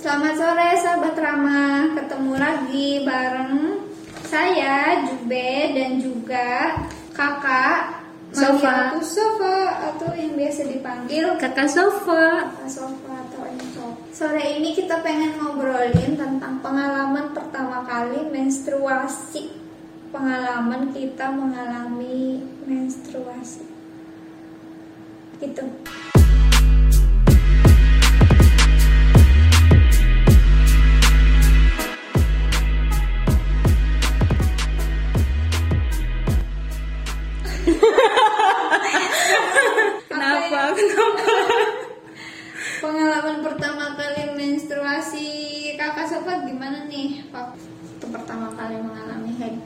Selamat sore sahabat Rama, ketemu lagi bareng saya Jube dan juga kakak Sofa. Aku Sofa atau yang biasa dipanggil Kakak Sofa. Kakak Sofa atau Enco. Sore ini kita pengen ngobrolin tentang pengalaman pertama kali menstruasi. Pengalaman kita mengalami menstruasi. Gitu. Kenapa? Apa Kenapa? Pengalaman pertama kali menstruasi kakak sobat gimana nih Pak? Itu pertama kali mengalami haid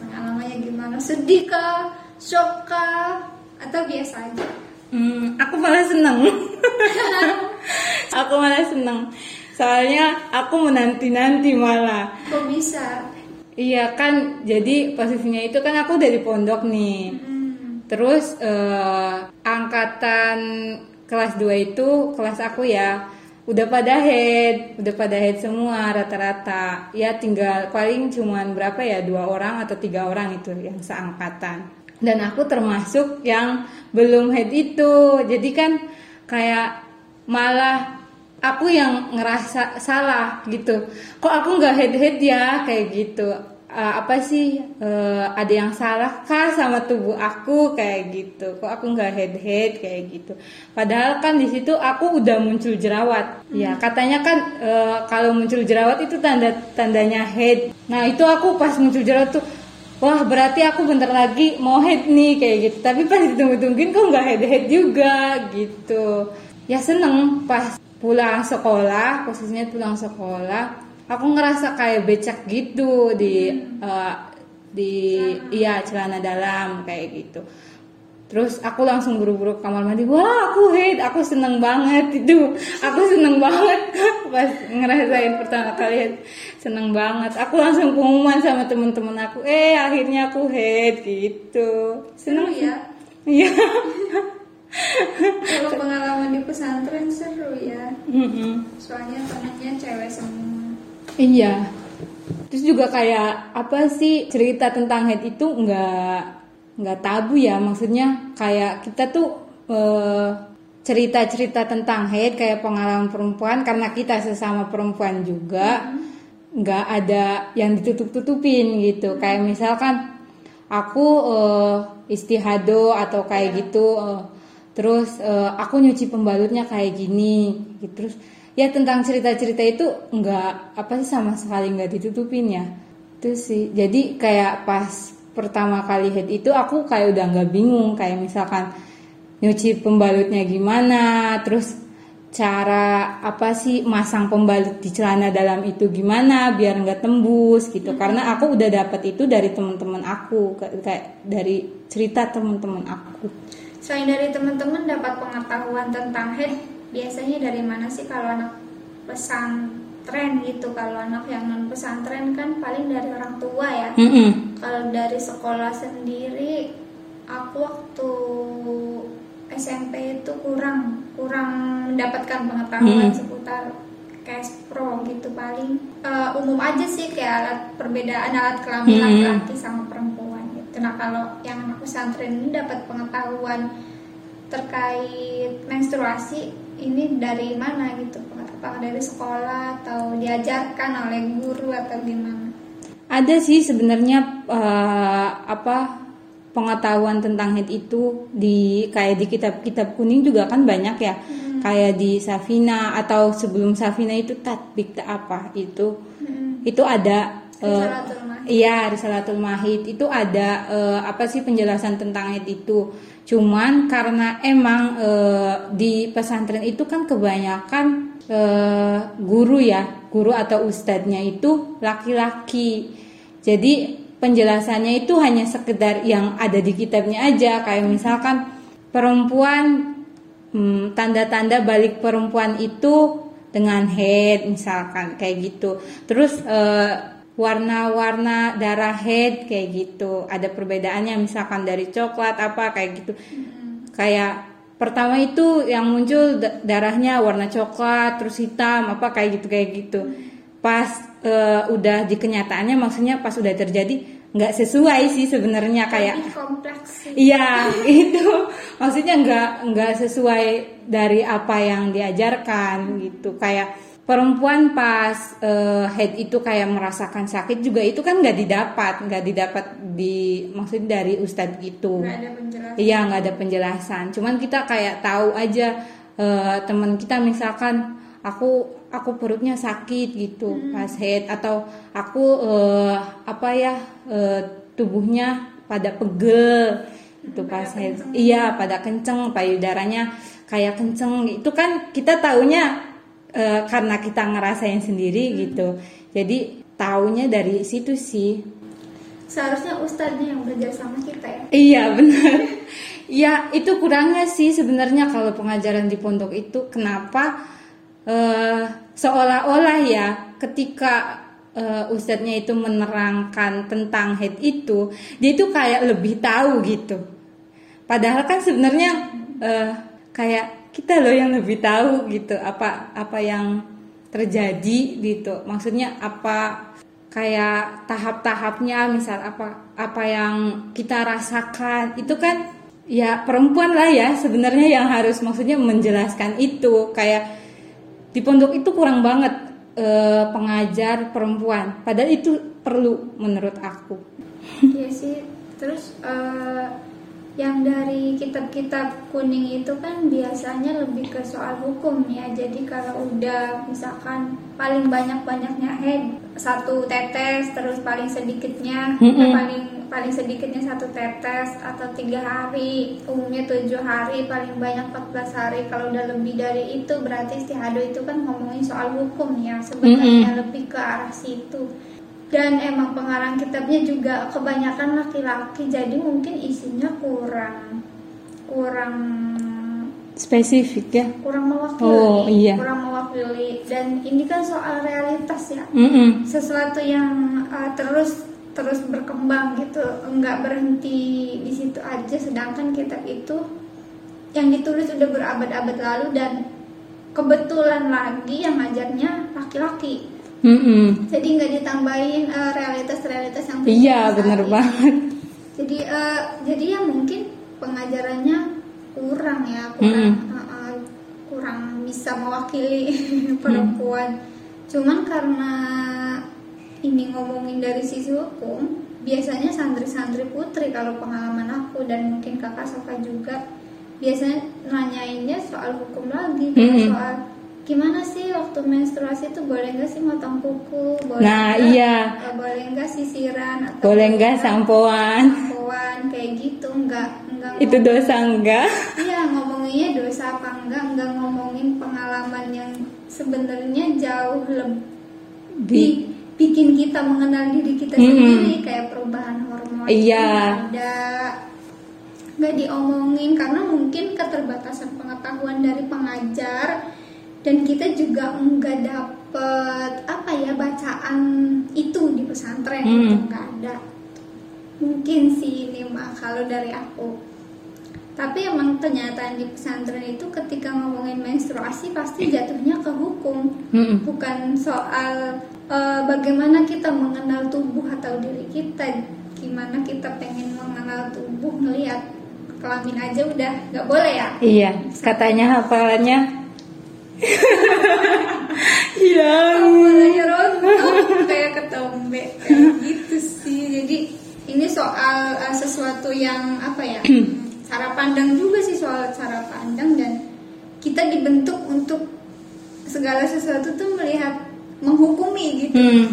Pengalamannya gimana? Sedih kah? Shock kah? Atau biasa aja? Hmm, aku malah seneng. aku malah seneng. Soalnya aku menanti-nanti malah. Kok bisa? Iya kan, jadi posisinya itu kan aku dari pondok nih. Hmm. Terus eh, angkatan kelas 2 itu kelas aku ya udah pada head, udah pada head semua rata-rata. Ya tinggal paling cuman berapa ya dua orang atau tiga orang itu yang seangkatan. Dan aku termasuk yang belum head itu. Jadi kan kayak malah aku yang ngerasa salah gitu. Kok aku nggak head head ya kayak gitu. Eh, apa sih eh, ada yang salah kah sama tubuh aku? Kayak gitu. Kok aku nggak head head kayak gitu. Padahal kan di situ aku udah muncul jerawat. Ya katanya kan eh, kalau muncul jerawat itu tanda tandanya head. Nah itu aku pas muncul jerawat tuh wah berarti aku bentar lagi mau head nih kayak gitu. Tapi pas ditunggu-tungguin kok nggak head head juga gitu. Ya seneng pas pulang sekolah khususnya pulang sekolah aku ngerasa kayak becak gitu di eh, di iya celana dalam kayak gitu. Terus aku langsung buru-buru ke kamar mandi. Wah aku head aku seneng banget itu. Aku seneng banget. Pas ngerasain pertama kali seneng banget. Aku langsung pengumuman sama temen-temen aku. Eh akhirnya aku head gitu. Seru seneng ya? iya. Kalau pengalaman di pesantren seru ya. Mm-mm. Soalnya temennya cewek semua Iya. Terus juga kayak apa sih cerita tentang head itu nggak nggak tabu ya. Maksudnya kayak kita tuh eh, cerita-cerita tentang head kayak pengalaman perempuan karena kita sesama perempuan juga nggak ada yang ditutup-tutupin gitu. Kayak misalkan aku eh, istihado atau kayak gitu eh, terus eh, aku nyuci pembalutnya kayak gini gitu. Terus ya tentang cerita-cerita itu nggak apa sih sama sekali nggak ditutupin ya. Itu sih. Jadi kayak pas pertama kali head itu aku kayak udah nggak bingung. Kayak misalkan nyuci pembalutnya gimana terus cara apa sih masang pembalut di celana dalam itu gimana biar nggak tembus gitu. Karena aku udah dapat itu dari teman-teman aku kayak- kayak dari cerita teman-teman aku. Selain dari teman-teman dapat pengetahuan tentang head, biasanya dari mana sih kalau anak pesantren gitu? Kalau anak yang non pesantren kan paling dari orang tua ya. Mm-mm. Kalau dari sekolah sendiri, aku waktu SMP itu kurang kurang mendapatkan pengetahuan Hmm. seputar cash pro gitu paling eh, umum aja sih kayak alat perbedaan alat kelamin Hmm. laki-laki sama perempuan gitu. Nah kalau yang anak pesantren ini dapat pengetahuan terkait menstruasi ini dari mana gitu? Apakah dari sekolah atau diajarkan oleh guru atau gimana? Ada sih sebenarnya eh, apa pengetahuan tentang head itu di kayak di kitab-kitab kuning juga kan banyak ya. Kayak di Safina atau sebelum Safina itu tatbik apa itu Hmm. itu ada eh, Risalatul Mahid. Iya, Risalatul Mahid itu ada eh, apa sih penjelasan tentang head itu. Cuman karena emang eh, di pesantren itu kan kebanyakan eh, guru ya, guru atau ustadznya itu laki-laki. Jadi penjelasannya itu hanya sekedar yang ada di kitabnya aja, kayak misalkan perempuan hmm, tanda-tanda balik perempuan itu dengan head misalkan kayak gitu. Terus eh, warna-warna darah head kayak gitu. Ada perbedaannya misalkan dari coklat apa kayak gitu. Kayak pertama itu yang muncul da- darahnya warna coklat terus hitam apa kayak gitu kayak gitu pas eh, udah di kenyataannya maksudnya pas udah terjadi nggak sesuai sih sebenarnya kayak kompleks. Iya itu maksudnya nggak nggak sesuai dari apa yang diajarkan gitu kayak perempuan pas eh, head itu kayak merasakan sakit juga itu kan nggak didapat nggak didapat di maksudnya dari ustadz gitu. Nggak ada penjelasan. iya nggak ada penjelasan. Cuman kita kayak tahu aja eh, teman kita misalkan aku aku perutnya sakit gitu pas head. Atau aku eh, apa ya eh, tubuhnya pada pegel itu pas head. iya pada kenceng payudaranya kayak kenceng. Itu kan kita taunya eh, karena kita ngerasain sendiri gitu jadi taunya dari situ sih Seharusnya ustadznya yang belajar sama kita ya. Iya benar. Iya itu kurangnya sih sebenarnya kalau pengajaran di pondok itu kenapa eh, seolah-olah ya ketika eh, ustadznya itu menerangkan tentang head itu dia itu kayak lebih tahu gitu. Padahal kan sebenarnya eh, kayak kita loh yang lebih tahu gitu apa apa yang terjadi gitu. Maksudnya apa kayak tahap-tahapnya misal apa apa yang kita rasakan itu kan ya perempuan lah ya sebenarnya yang harus maksudnya menjelaskan itu kayak di pondok itu kurang banget eh, pengajar perempuan padahal itu perlu menurut aku Iya sih. Terus eh, yang dari kitab-kitab kuning itu kan biasanya lebih ke soal hukum ya. Jadi kalau udah misalkan paling banyak-banyaknya head satu tetes, terus paling sedikitnya Mm-mm. paling paling sedikitnya satu tetes atau tiga hari, umumnya tujuh hari, paling banyak 14 hari. Kalau udah lebih dari itu berarti istihado itu kan ngomongin soal hukum ya. Sebenarnya lebih ke arah situ dan emang pengarang kitabnya juga kebanyakan laki-laki jadi mungkin isinya kurang kurang spesifik ya? kurang mewakili Oh, iya. kurang mewakili. Dan ini kan soal realitas ya. Mm-mm. sesuatu yang uh, terus terus berkembang gitu nggak berhenti di situ aja. Sedangkan kitab itu yang ditulis udah berabad-abad lalu dan kebetulan lagi yang ngajarnya laki-laki Mm-mm. jadi nggak ditambahin uh, realitas-realitas yang iya ini. banget jadi uh, jadi ya mungkin pengajarannya kurang ya kurang uh, uh, kurang bisa mewakili perempuan cuman karena ini ngomongin dari sisi hukum biasanya santri-santri putri kalau pengalaman aku dan mungkin kakak Sofa juga biasanya nanyainnya soal hukum lagi kayak Mm-mm. soal gimana sih waktu menstruasi itu boleh nggak sih motong kuku? Boleh Nah, nggak- iya. eh, boleh nggak sisiran atau boleh nggak sampoan? sampoan? Kayak gitu nggak nggak itu dosa enggak iya ngomonginnya dosa apa enggak enggak ngomongin pengalaman yang sebenarnya jauh lebih Bi- bikin kita mengenal diri kita Mm-mm. sendiri. Kayak perubahan hormon Iya. nggak ada. Nggak diomongin karena mungkin keterbatasan pengetahuan dari pengajar dan kita juga nggak dapet apa ya bacaan itu di pesantren Hmm. itu nggak ada mungkin sih ini mah kalau dari aku tapi emang kenyataan di pesantren itu ketika ngomongin menstruasi pasti jatuhnya ke hukum Mm-mm. bukan soal eh, bagaimana kita mengenal tubuh atau diri kita gimana kita pengen mengenal tubuh ngelihat kelamin aja udah nggak boleh ya Iya, katanya hafalannya. Hilang. Awalnya rontok kayak ketombe? Kayak gitu sih. Jadi ini soal eh, sesuatu yang apa ya cara pandang juga sih soal cara pandang dan kita dibentuk untuk segala sesuatu tuh melihat menghukumi gitu. Hmm,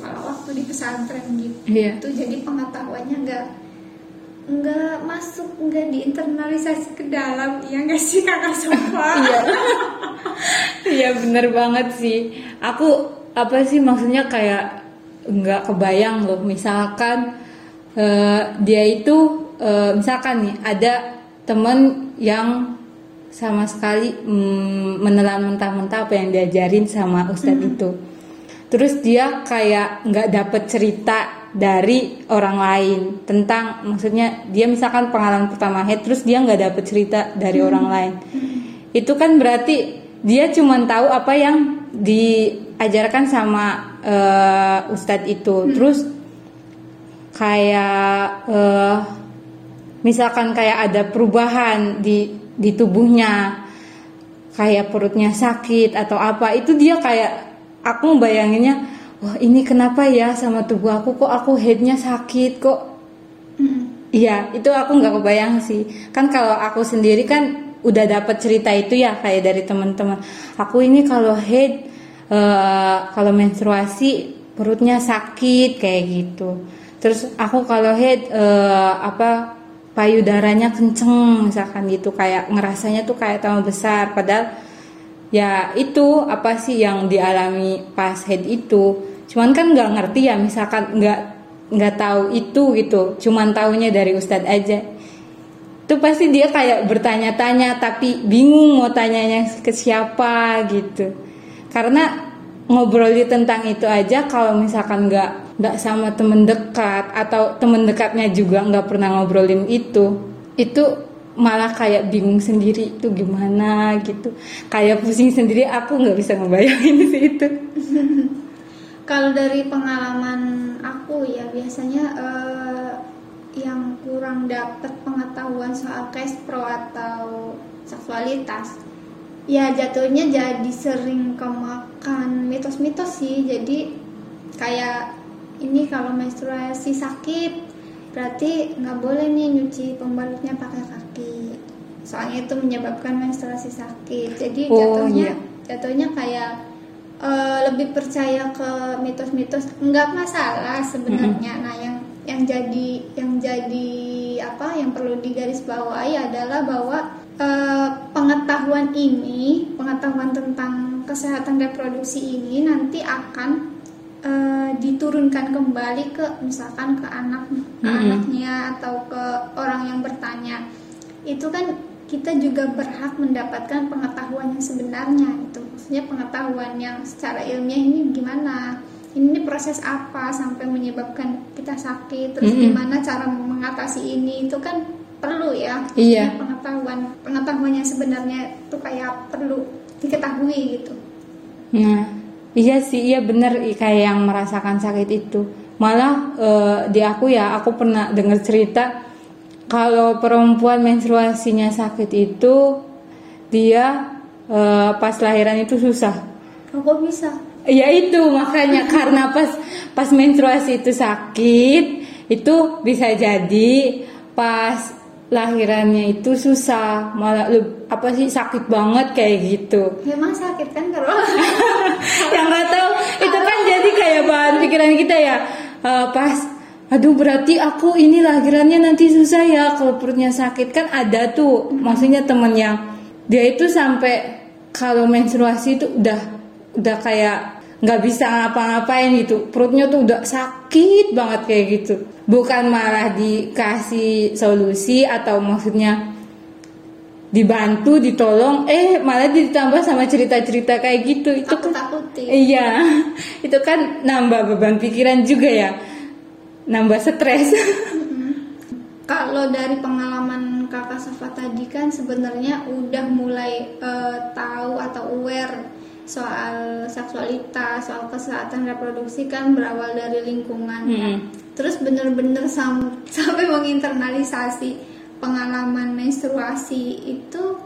kalau waktu di pesantren gitu. Iya. itu jadi pengetahuannya nggak nggak masuk nggak diinternalisasi ke dalam. Ya nggak sih kakak Sofa Iya. Bener banget sih. Aku apa sih maksudnya kayak nggak kebayang loh. Misalkan eh, dia itu eh, misalkan nih ada temen yang sama sekali mm, menelan mentah-mentah apa yang diajarin sama ustadz itu. Terus dia kayak nggak dapet cerita dari orang lain tentang maksudnya dia misalkan pengalaman pertama head terus dia nggak dapet cerita dari orang lain itu kan berarti dia cuma tahu apa yang diajarkan sama uh, ustadz itu. Terus kayak uh, misalkan kayak ada perubahan di di tubuhnya kayak perutnya sakit atau apa itu dia kayak aku bayanginnya wah ini kenapa ya sama tubuh aku? Kok aku headnya sakit? Kok iya itu aku nggak kebayang sih. Kan kalau aku sendiri kan udah dapat cerita itu ya kayak dari teman-teman. Aku ini kalau head uh, kalau menstruasi perutnya sakit kayak gitu. Terus aku kalau head uh, apa payudaranya kenceng misalkan gitu. Kayak ngerasanya tuh kayak tambah besar. Padahal ya itu apa sih yang dialami pas head itu. Cuman kan nggak ngerti ya misalkan nggak nggak tahu itu gitu. Cuman taunya dari ustadz aja itu pasti dia kayak bertanya-tanya tapi bingung mau tanyanya ke siapa gitu. Karena ngobrolin tentang itu aja kalau misalkan nggak nggak sama temen dekat atau temen dekatnya juga nggak pernah ngobrolin itu itu malah kayak bingung sendiri itu gimana? gitu. Kayak pusing sendiri aku nggak bisa ngebayangin sih itu. Kalau dari pengalaman aku ya biasanya uh, yang kurang dapat pengetahuan soal pro atau seksualitas ya jatuhnya jadi sering kemakan mitos-mitos sih. Jadi kayak ini kalau menstruasi sakit berarti nggak boleh nih nyuci pembalutnya pakai kaki. Soalnya itu menyebabkan menstruasi sakit. Jadi oh, jatuhnya iya. jatuhnya kayak uh, lebih percaya ke mitos-mitos. Nggak masalah sebenarnya. Mm -hmm. nah yang yang jadi yang jadi apa yang perlu digarisbawahi adalah bahwa Eh, pengetahuan ini, pengetahuan tentang kesehatan reproduksi ini nanti akan uh, diturunkan kembali ke misalkan ke anak ke mm-hmm. anaknya atau ke orang yang bertanya. Itu kan kita juga berhak mendapatkan pengetahuan yang sebenarnya itu. Maksudnya pengetahuan yang secara ilmiah ini gimana? Ini proses apa sampai menyebabkan kita sakit? Terus mm-hmm. gimana cara mengatasi ini? Itu kan perlu ya iya. pengetahuan pengetahuan yang sebenarnya itu kayak perlu diketahui gitu nah iya sih iya bener kayak yang merasakan sakit itu malah uh, di aku ya aku pernah dengar cerita kalau perempuan menstruasinya sakit itu dia uh, pas lahiran itu susah oh, kok bisa Ya itu makanya karena pas pas menstruasi itu sakit itu bisa jadi pas lahirannya itu susah malah apa sih sakit banget kayak gitu. Memang sakit kan kalau yang nggak tahu itu kan jadi kayak bahan pikiran kita ya. Uh, pas aduh berarti aku ini lahirannya nanti susah ya kalau perutnya sakit. Kan ada tuh hmm. maksudnya temen yang dia itu sampai kalau menstruasi itu udah udah kayak nggak bisa ngapa-ngapain gitu. Perutnya tuh udah sakit banget kayak gitu. Bukan malah dikasih solusi atau maksudnya dibantu ditolong eh malah ditambah sama cerita-cerita kayak gitu. Itu kan iya. Itu kan nambah beban pikiran juga ya. Nambah stres. Kalau dari pengalaman kakak Safa tadi kan sebenarnya udah mulai uh, tahu atau aware soal seksualitas, soal kesehatan reproduksi kan berawal dari lingkungan. Hmm. Terus bener-bener sam sampai menginternalisasi pengalaman menstruasi itu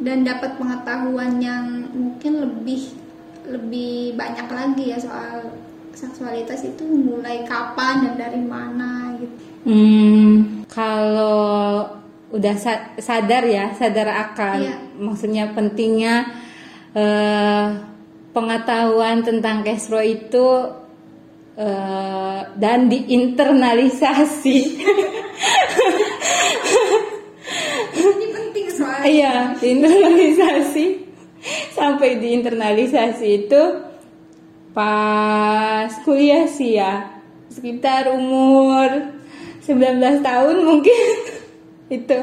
dan dapat pengetahuan yang mungkin lebih lebih banyak lagi ya soal seksualitas itu mulai kapan dan dari mana gitu. Hmm, kalau udah sadar ya, sadar akan iya. maksudnya pentingnya uh, pengetahuan tentang cashflow itu uh, dan diinternalisasi. Ini penting soalnya. Iya, diinternalisasi sampai diinternalisasi itu pas kuliah sih ya sekitar umur 19 tahun mungkin itu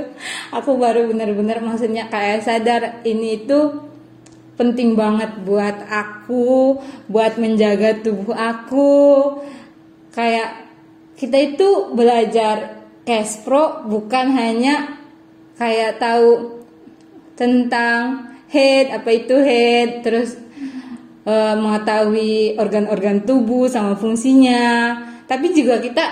aku baru benar-benar maksudnya kayak sadar ini itu penting banget buat aku, buat menjaga tubuh aku. Kayak kita itu belajar cash pro bukan hanya kayak tahu tentang head apa itu head terus uh, mengetahui organ-organ tubuh sama fungsinya. Tapi juga kita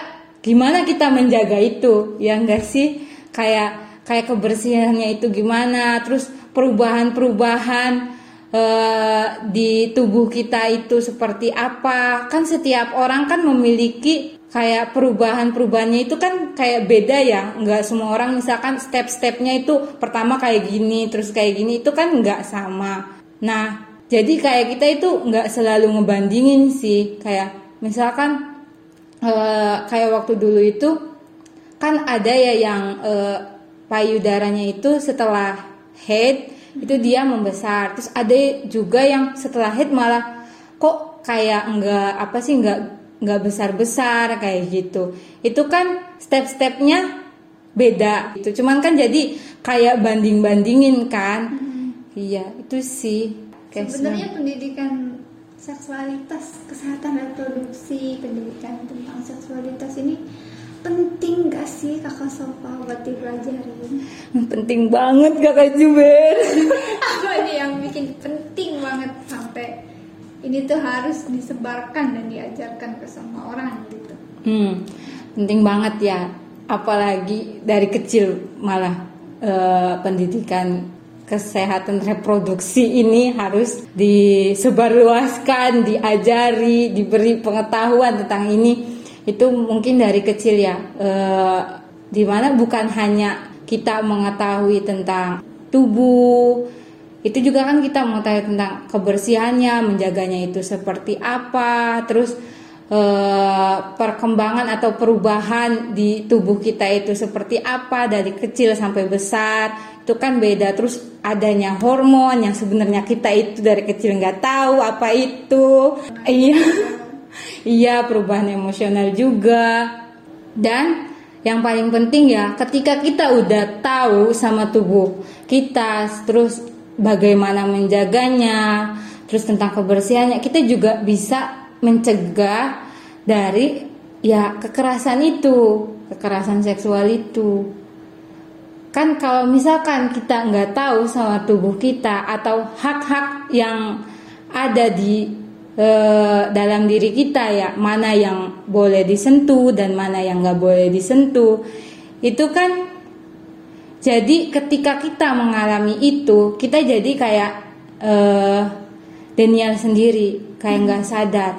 gimana kita menjaga itu? Ya enggak sih? Kayak kayak kebersihannya itu gimana? Terus perubahan-perubahan uh, di tubuh kita itu seperti apa? Kan setiap orang kan memiliki kayak perubahan-perubahannya itu kan kayak beda ya. Nggak semua orang misalkan step-stepnya itu pertama kayak gini terus kayak gini itu kan nggak sama. Nah jadi kayak kita itu nggak selalu ngebandingin sih. Kayak misalkan uh, kayak waktu dulu itu kan ada ya yang uh, payudaranya itu setelah head itu dia membesar. Terus ada juga yang setelah head malah kok kayak nggak apa sih nggak nggak besar-besar? Kayak gitu. Itu kan step-stepnya beda itu cuman kan jadi kayak banding-bandingin kan. Hmm. iya itu sih sebenarnya pendidikan seksualitas kesehatan reproduksi pendidikan tentang seksualitas ini penting gak sih kakak Sofa buat dipelajarin? Penting banget kakak Juber. Apa nih yang bikin penting banget sampai ini tuh harus disebarkan dan diajarkan ke semua orang gitu. Hmm, penting banget ya, apalagi dari kecil malah uh, pendidikan kesehatan reproduksi ini harus disebarluaskan, diajari, diberi pengetahuan tentang ini. Itu mungkin dari kecil ya, uh, di mana bukan hanya kita mengetahui tentang tubuh itu juga kan kita mengetahui tentang kebersihannya, menjaganya itu seperti apa, terus e, perkembangan atau perubahan di tubuh kita itu seperti apa dari kecil sampai besar. Itu kan beda. Terus adanya hormon yang sebenarnya kita itu dari kecil nggak tahu apa itu, iya, iya perubahan emosional juga dan yang paling penting ya ketika kita udah tahu sama tubuh kita terus bagaimana menjaganya, terus tentang kebersihannya, kita juga bisa mencegah dari ya kekerasan itu, kekerasan seksual itu. Kan kalau misalkan kita nggak tahu sama tubuh kita atau hak-hak yang ada di e, dalam diri kita ya, mana yang boleh disentuh dan mana yang nggak boleh disentuh, itu kan jadi ketika kita mengalami itu, kita jadi kayak uh, Daniel sendiri, kayak nggak sadar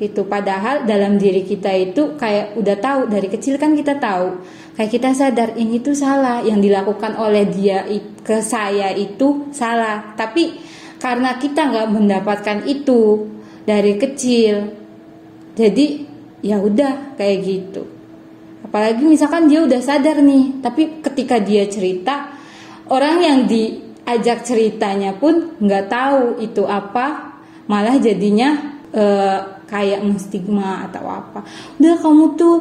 itu. Padahal dalam diri kita itu kayak udah tahu dari kecil kan kita tahu, kayak kita sadar ini tuh salah, yang dilakukan oleh dia ke saya itu salah. Tapi karena kita nggak mendapatkan itu dari kecil, jadi ya udah kayak gitu. Apalagi misalkan dia udah sadar nih tapi ketika dia cerita orang yang diajak ceritanya pun nggak tahu itu apa malah jadinya uh, kayak menstigma atau apa. Udah kamu tuh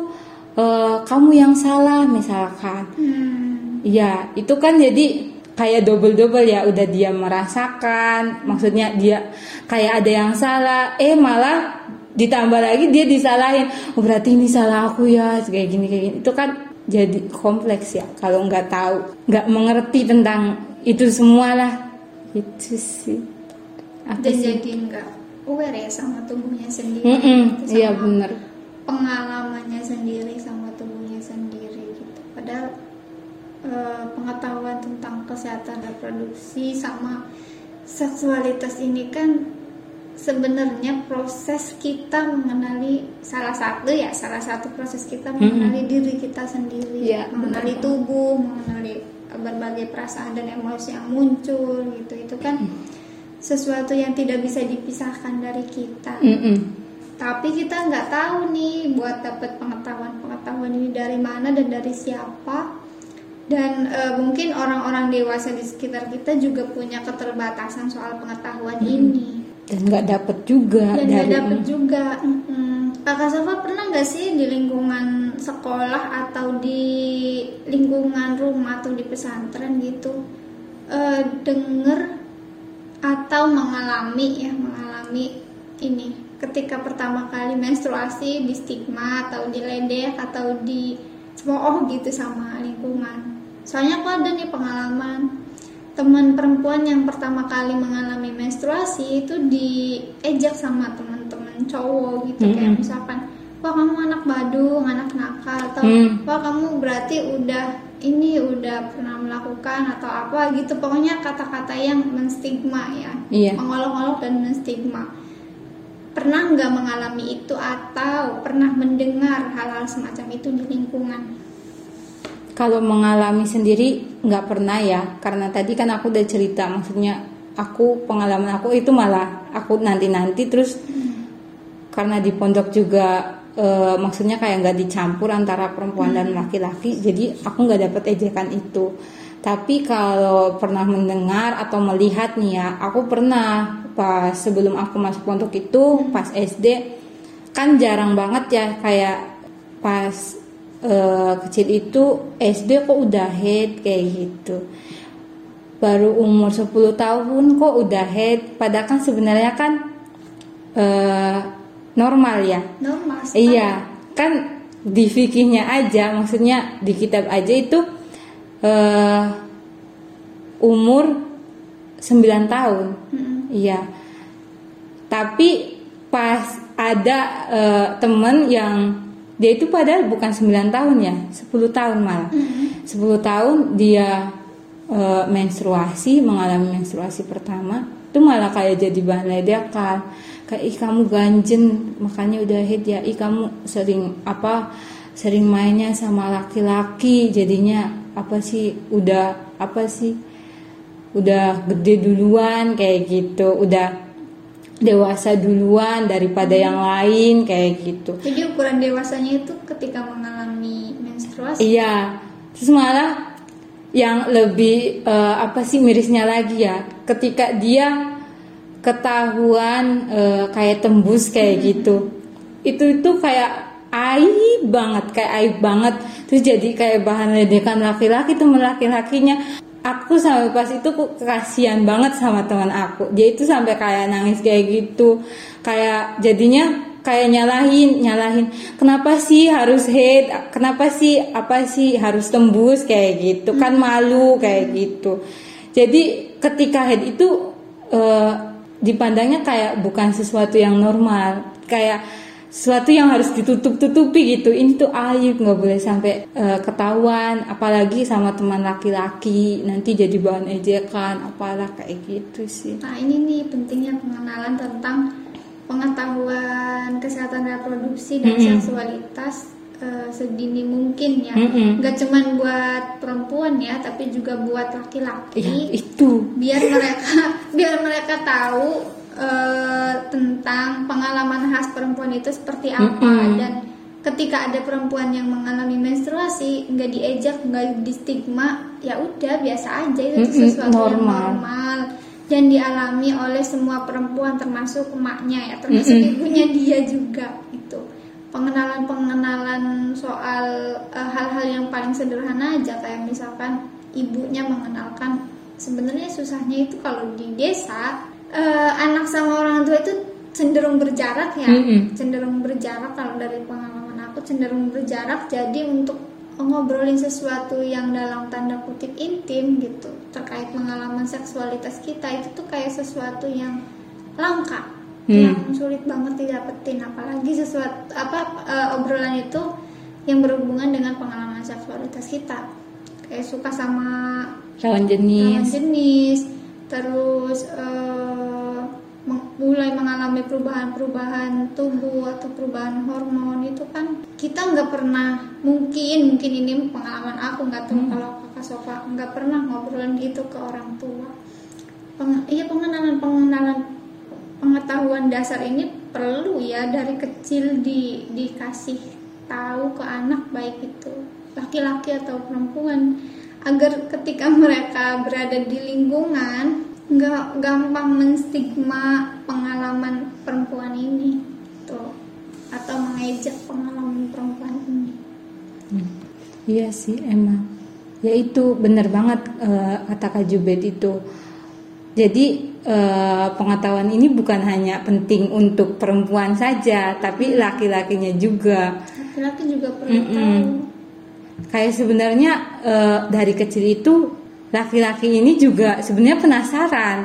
uh, kamu yang salah misalkan. Hmm. ya itu kan jadi kayak double double ya udah dia merasakan maksudnya dia kayak ada yang salah eh malah ditambah lagi dia disalahin. Oh berarti ini salah aku ya kayak gini kayak gini. Itu kan jadi kompleks ya kalau nggak tahu nggak mengerti tentang itu semua lah itu sih. Apa dan sih? jadi nggak aware ya sama tubuhnya sendiri. Mm -mm, iya benar pengalamannya sendiri sama tubuhnya sendiri gitu. Padahal uh, pengetahuan tentang kesehatan reproduksi sama seksualitas ini kan sebenarnya proses kita mengenali salah satu ya salah satu proses kita mengenali hmm. diri kita sendiri ya, mengenali benar. tubuh mengenali berbagai perasaan dan emosi yang muncul gitu itu kan hmm. sesuatu yang tidak bisa dipisahkan dari kita hmm. tapi kita nggak tahu nih buat dapat pengetahuan pengetahuan ini dari mana dan dari siapa dan e, mungkin orang-orang dewasa di sekitar kita juga punya keterbatasan soal pengetahuan hmm. ini dan nggak dapet juga dan nggak dapet juga hmm. kakak Safa pernah nggak sih di lingkungan sekolah atau di lingkungan rumah atau di pesantren gitu uh, denger atau mengalami ya mengalami ini ketika pertama kali menstruasi di stigma atau diledek atau di cemooh gitu sama lingkungan soalnya aku ada nih pengalaman teman perempuan yang pertama kali mengalami menstruasi itu diejak sama teman-teman cowok gitu Mm-mm. kayak misalkan wah kamu anak badung anak nakal atau Mm. wah kamu berarti udah ini udah pernah melakukan atau apa gitu pokoknya kata-kata yang menstigma ya Iya. mengolok-olok dan menstigma pernah nggak mengalami itu atau pernah mendengar hal-hal semacam itu di lingkungan Kalau mengalami sendiri nggak pernah ya, karena tadi kan aku udah cerita, maksudnya aku pengalaman aku itu malah aku nanti-nanti terus karena di pondok juga eh, maksudnya kayak nggak dicampur antara perempuan dan laki-laki, jadi aku nggak dapet ejekan itu. Tapi kalau pernah mendengar atau melihat nih ya, aku pernah pas sebelum aku masuk pondok itu pas SD kan jarang banget ya kayak pas eh, kecil itu SD kok udah head kayak gitu. Baru umur 10 tahun kok udah head. Padahal kan sebenarnya kan eh, normal ya. Normal iya kan di fikihnya aja maksudnya di kitab aja itu eh, umur 9 tahun. Mm-mm. Iya. Tapi pas ada eh, temen yang dia itu padahal bukan 9 tahun ya, 10 tahun malah. Mm-mm. 10 tahun dia eh, menstruasi, mengalami menstruasi pertama, itu malah kayak jadi bahan ledekan. Kayak ih kamu ganjen, makanya udah hit ya. Ih kamu sering apa? Sering mainnya sama laki-laki, jadinya apa sih? Udah apa sih? Udah gede duluan kayak gitu, udah dewasa duluan daripada yang lain kayak gitu. Jadi ukuran dewasanya itu ketika mengalami menstruasi. Iya, terus malah yang lebih eh, apa sih mirisnya lagi ya, ketika dia ketahuan eh, kayak tembus kayak gitu, itu itu kayak aib banget, kayak aib banget, terus jadi kayak bahan ledekan laki-laki temen laki-lakinya. Aku sampai pas itu kasihan banget sama teman aku. Dia itu sampai kayak nangis kayak gitu, kayak jadinya kayak nyalahin nyalahin. Kenapa sih harus hate? Kenapa sih apa sih harus tembus kayak gitu? Kan malu kayak gitu. Jadi ketika head itu eh, dipandangnya kayak bukan sesuatu yang normal. Kayak sesuatu yang harus ditutup-tutupi gitu ini tuh aib nggak boleh sampai eh, ketahuan apalagi sama teman laki-laki nanti jadi bahan ejekan apalah kayak gitu sih Nah ini nih pentingnya pengenalan tentang pengetahuan kesehatan reproduksi dan Mm-mm. seksualitas eh, sedini mungkin ya. Mm-mm. Gak cuman buat perempuan ya, tapi juga buat laki-laki. ya itu biar mereka biar mereka tahu eh, tentang pengalaman khas perempuan itu seperti apa Mm-mm. dan ketika ada perempuan yang mengalami menstruasi nggak diejak nggak di stigma ya udah biasa aja itu Mm-mm, sesuatu yang normal. normal dan dialami oleh semua perempuan termasuk emaknya ya termasuk Mm-mm. ibunya dia juga itu pengenalan pengenalan soal eh, hal-hal yang paling sederhana aja kayak misalkan ibunya mengenalkan sebenarnya susahnya itu kalau di desa eh, anak sama orang tua itu cenderung berjarak ya. Mm-mm. cenderung berjarak. Kalau dari pengalaman aku cenderung berjarak. Jadi untuk ngobrolin sesuatu yang dalam tanda kutip intim gitu terkait pengalaman seksualitas kita itu tuh kayak sesuatu yang langka. Hmm. yang sulit banget didapetin. Apalagi sesuatu apa eh, obrolan itu yang berhubungan dengan pengalaman seksualitas kita. Kayak suka sama lawan lawan jenis jenis terus meng- mulai mengalami perubahan-perubahan tubuh atau perubahan hormon itu kan kita nggak pernah mungkin mungkin ini pengalaman aku nggak tahu kalau kakak Sofa nggak pernah ngobrolin gitu ke orang tua. Peng- iya pengenalan pengenalan pengetahuan dasar ini perlu ya dari kecil di dikasih tahu ke anak baik itu laki-laki atau perempuan agar ketika mereka berada di lingkungan nggak gampang menstigma pengalaman perempuan ini tuh atau mengejek pengalaman perempuan ini Hmm. Iya sih emang. Ya itu bener banget eh, kata Kak Jubed itu. Jadi eh, pengetahuan ini bukan hanya penting untuk perempuan saja, tapi laki-lakinya juga. laki-laki juga perlu Mm-mm. tahu Kayak sebenarnya eh, dari kecil itu laki-laki ini juga sebenarnya penasaran.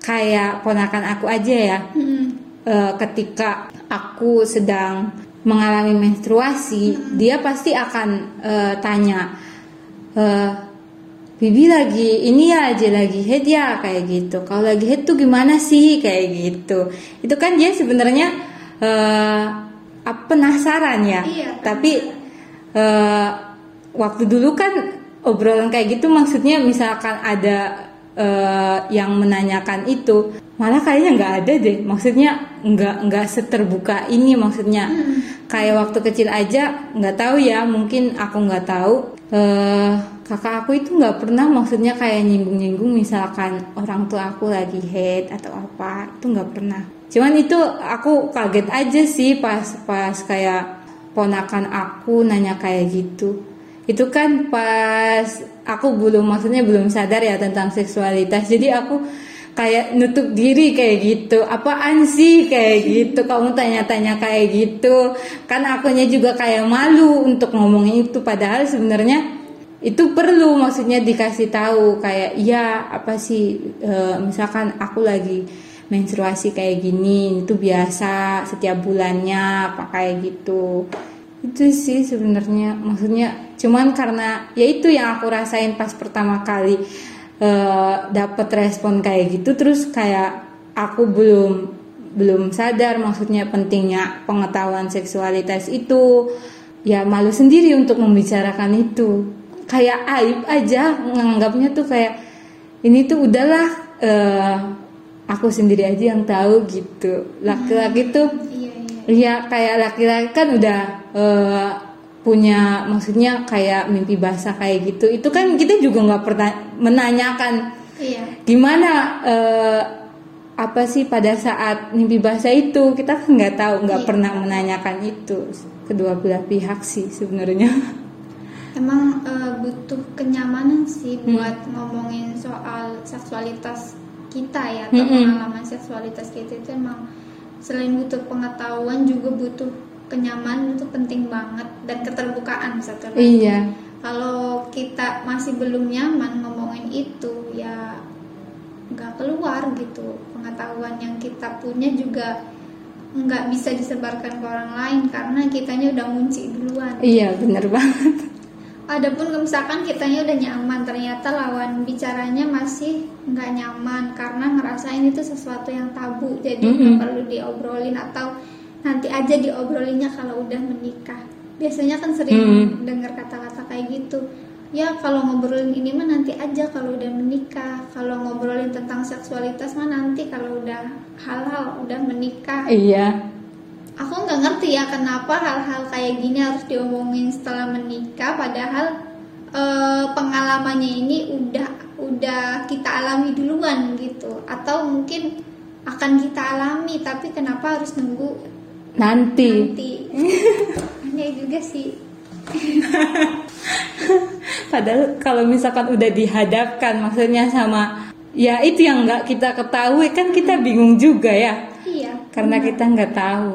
Kayak ponakan aku aja ya. Mm-mm. eh, ketika aku sedang mengalami menstruasi, dia pasti akan eh, tanya, eh, Bibi lagi ini ya aja lagi head ya kayak gitu. Kalau lagi head tuh gimana sih kayak gitu. Itu kan dia sebenarnya apa, penasaran ya. Iya, Tapi eh, waktu dulu kan obrolan kayak gitu maksudnya misalkan ada eh, yang menanyakan itu malah kayaknya nggak ada deh. Maksudnya nggak nggak seterbuka ini maksudnya. Kayak waktu kecil aja nggak tahu ya mungkin aku nggak tahu. Eh kakak aku itu nggak pernah maksudnya kayak nyinggung-nyinggung misalkan orang tua aku lagi head atau apa itu nggak pernah. Cuman itu aku kaget aja sih pas pas kayak ponakan aku nanya kayak gitu itu kan pas aku belum maksudnya belum sadar ya tentang seksualitas. Jadi aku kayak nutup diri kayak gitu. Apaan sih kayak gitu? Kamu tanya-tanya kayak gitu. Kan akunya juga kayak malu untuk ngomongin itu. Padahal sebenarnya itu perlu maksudnya dikasih tahu kayak iya apa sih e, misalkan aku lagi menstruasi kayak gini itu biasa setiap bulannya apa kayak gitu itu sih sebenarnya. Maksudnya cuman karena ya itu yang aku rasain pas pertama kali eh, dapat respon kayak gitu terus kayak aku belum belum sadar maksudnya pentingnya pengetahuan seksualitas itu. Ya malu sendiri untuk membicarakan itu. Kayak aib aja menganggapnya tuh kayak ini tuh udahlah eh, aku sendiri aja yang tahu gitu. Laki-laki tuh iya iya. Iya kayak laki-laki kan udah eh, punya maksudnya kayak mimpi basah kayak gitu. Itu kan kita juga nggak pernah menanyakan iya gimana eh, apa sih pada saat mimpi basah itu kita kan nggak tahu nggak Iya. pernah menanyakan itu kedua belah pihak sih sebenarnya. emang eh, butuh kenyamanan sih Hmm. buat ngomongin soal seksualitas kita ya atau Mm-mm. pengalaman seksualitas kita itu emang selain butuh pengetahuan juga butuh kenyamanan itu penting banget dan keterbukaan satu lagi. iya. Kalau kita masih belum nyaman ngomongin itu ya nggak keluar gitu pengetahuan yang kita punya juga nggak bisa disebarkan ke orang lain karena kitanya udah ngunci duluan. Iya bener banget. Adapun misalkan kitanya udah nyaman, ternyata lawan bicaranya masih nggak nyaman karena ngerasain itu sesuatu yang tabu, jadi nggak Mm-mm. perlu diobrolin atau nanti aja diobrolinnya kalau udah menikah. Biasanya kan sering Mm. dengar kata-kata kayak gitu. Ya kalau ngobrolin ini mah nanti aja kalau udah menikah. Kalau ngobrolin tentang seksualitas mah nanti kalau udah halal udah menikah Iya. aku nggak ngerti ya kenapa hal-hal kayak gini harus diomongin setelah menikah padahal eh, pengalamannya ini udah udah kita alami duluan gitu atau mungkin akan kita alami tapi kenapa harus nunggu Nanti. nanti. Aneh juga sih. Padahal kalau misalkan udah dihadapkan maksudnya sama ya itu yang nggak kita ketahui kan kita bingung juga ya. Iya. Karena kita nggak tahu.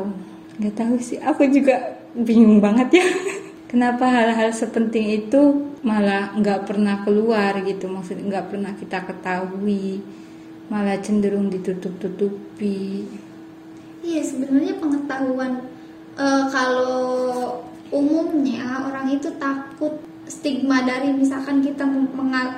Nggak tahu sih. Aku juga bingung banget ya. Kenapa hal-hal sepenting itu malah nggak pernah keluar gitu? Maksudnya nggak pernah kita ketahui. Malah cenderung ditutup-tutupi Iya sebenarnya pengetahuan eh, kalau umumnya orang itu takut stigma dari misalkan kita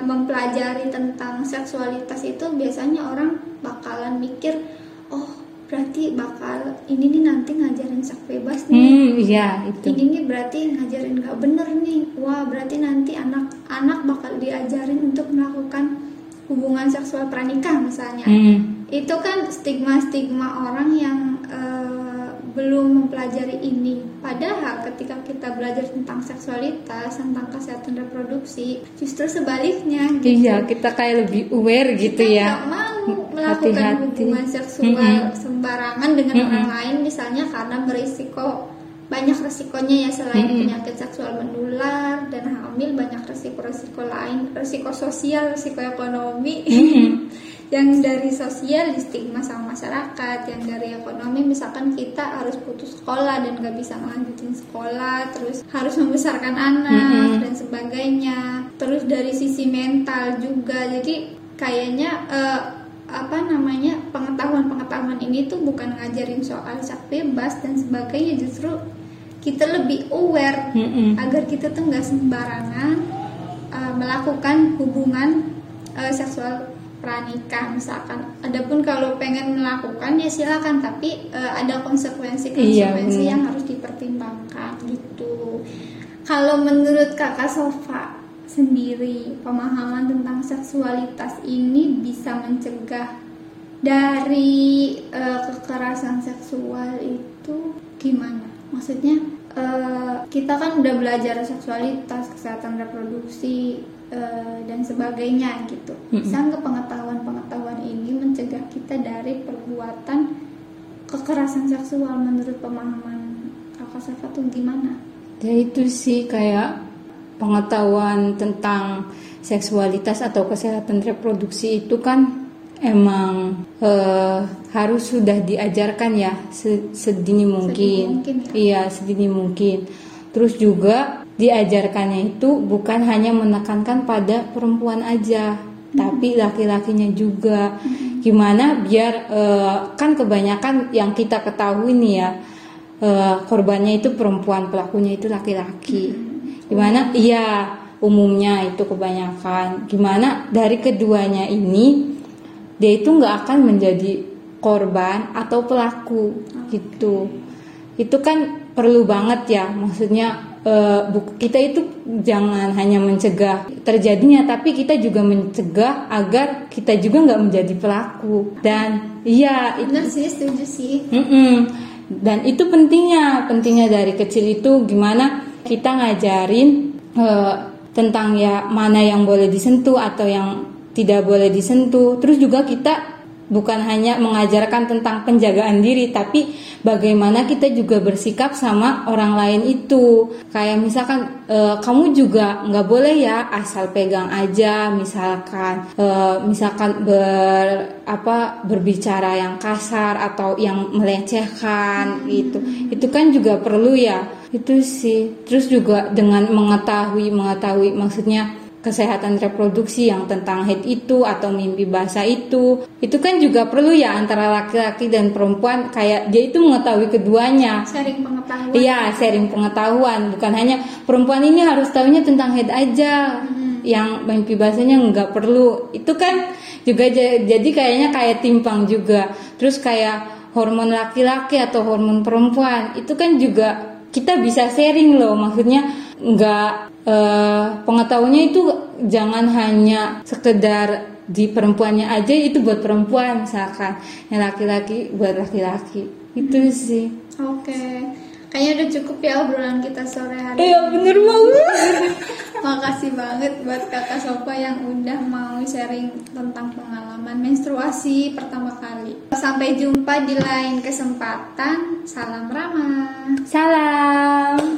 mempelajari tentang seksualitas itu biasanya orang bakalan mikir oh berarti bakal ini nih nanti ngajarin seks bebas nih. Hmm iya itu. Ini nih berarti ngajarin nggak bener nih. Wah berarti nanti anak-anak bakal diajarin untuk melakukan hubungan seksual pranikah misalnya. Hmm. Itu kan stigma-stigma orang yang eh, belum mempelajari ini. Padahal ketika kita belajar tentang seksualitas, tentang kesehatan reproduksi, justru sebaliknya. gitu. iya kita kayak lebih aware gitu Kita ya nggak mau melakukan Hati-hati. hubungan seksual Mm-mm. sembarangan dengan Mm-mm. orang lain, misalnya karena berisiko banyak resikonya ya selain Mm-mm. penyakit seksual menular dan hamil banyak resiko-resiko lain, resiko sosial, resiko ekonomi. Mm-mm. yang dari sosial stigma sama masyarakat yang dari ekonomi misalkan kita harus putus sekolah dan gak bisa melanjutin sekolah terus harus membesarkan anak Mm-mm. dan sebagainya terus dari sisi mental juga jadi kayaknya eh, apa namanya pengetahuan-pengetahuan ini tuh bukan ngajarin soal seks bebas dan sebagainya justru kita lebih aware Mm-mm. agar kita tuh nggak sembarangan uh, melakukan hubungan uh, seksual pranikah misalkan. Adapun kalau pengen melakukan ya silakan tapi uh, ada konsekuensi Iya, konsekuensi benar. yang harus dipertimbangkan gitu. Kalau menurut kakak Sofa sendiri pemahaman tentang seksualitas ini bisa mencegah dari uh, kekerasan seksual itu gimana? Maksudnya uh, kita kan udah belajar seksualitas, kesehatan reproduksi uh, dan sebagainya gitu. Nggak pengetahuan-pengetahuan ini mencegah kita dari perbuatan kekerasan seksual menurut pemahaman kakak Safa tuh gimana? Ya itu sih kayak pengetahuan tentang seksualitas atau kesehatan reproduksi itu kan emang eh, harus sudah diajarkan ya se- sedini mungkin. mungkin ya. Iya, sedini mungkin. Terus juga diajarkannya itu bukan hanya menekankan pada perempuan aja, tapi laki-lakinya juga. Gimana biar eh, kan kebanyakan yang kita ketahui nih ya eh, korbannya itu perempuan, pelakunya itu laki-laki. Gimana? Iya, umumnya itu kebanyakan. Gimana dari keduanya ini dia itu nggak akan menjadi korban atau pelaku gitu. Itu kan perlu banget ya, maksudnya bu- kita itu jangan hanya mencegah terjadinya, tapi kita juga mencegah agar kita juga nggak menjadi pelaku. Dan iya itu sih, setuju sih. Dan itu pentingnya, pentingnya dari kecil itu gimana kita ngajarin eh, tentang ya mana yang boleh disentuh atau yang tidak boleh disentuh. Terus juga kita bukan hanya mengajarkan tentang penjagaan diri, tapi bagaimana kita juga bersikap sama orang lain itu. Kayak misalkan eh, kamu juga nggak boleh ya asal pegang aja, misalkan eh, misalkan ber apa berbicara yang kasar atau yang melecehkan gitu. Itu kan juga perlu ya. Itu sih. Terus juga dengan mengetahui mengetahui maksudnya kesehatan reproduksi yang tentang head itu atau mimpi basah itu itu kan juga perlu ya antara laki-laki dan perempuan kayak dia itu mengetahui keduanya Sharing pengetahuan. Iya, sharing pengetahuan. Bukan hanya perempuan ini harus tahunya tentang head aja. Yang mimpi bahasanya nggak perlu. Itu kan juga ja- jadi kayaknya kayak timpang juga. Terus kayak hormon laki-laki atau hormon perempuan itu kan juga kita bisa sharing loh. Maksudnya nggak eh, pengetahuannya itu jangan hanya sekedar di perempuannya aja itu buat perempuan misalkan yang laki-laki buat laki-laki itu sih Oke. Kayaknya udah cukup ya obrolan kita sore hari. Iya bener banget. Makasih banget buat kakak Sofa yang udah mau sharing tentang pengalaman menstruasi pertama kali. Sampai jumpa di lain kesempatan. Salam ramah. Salam.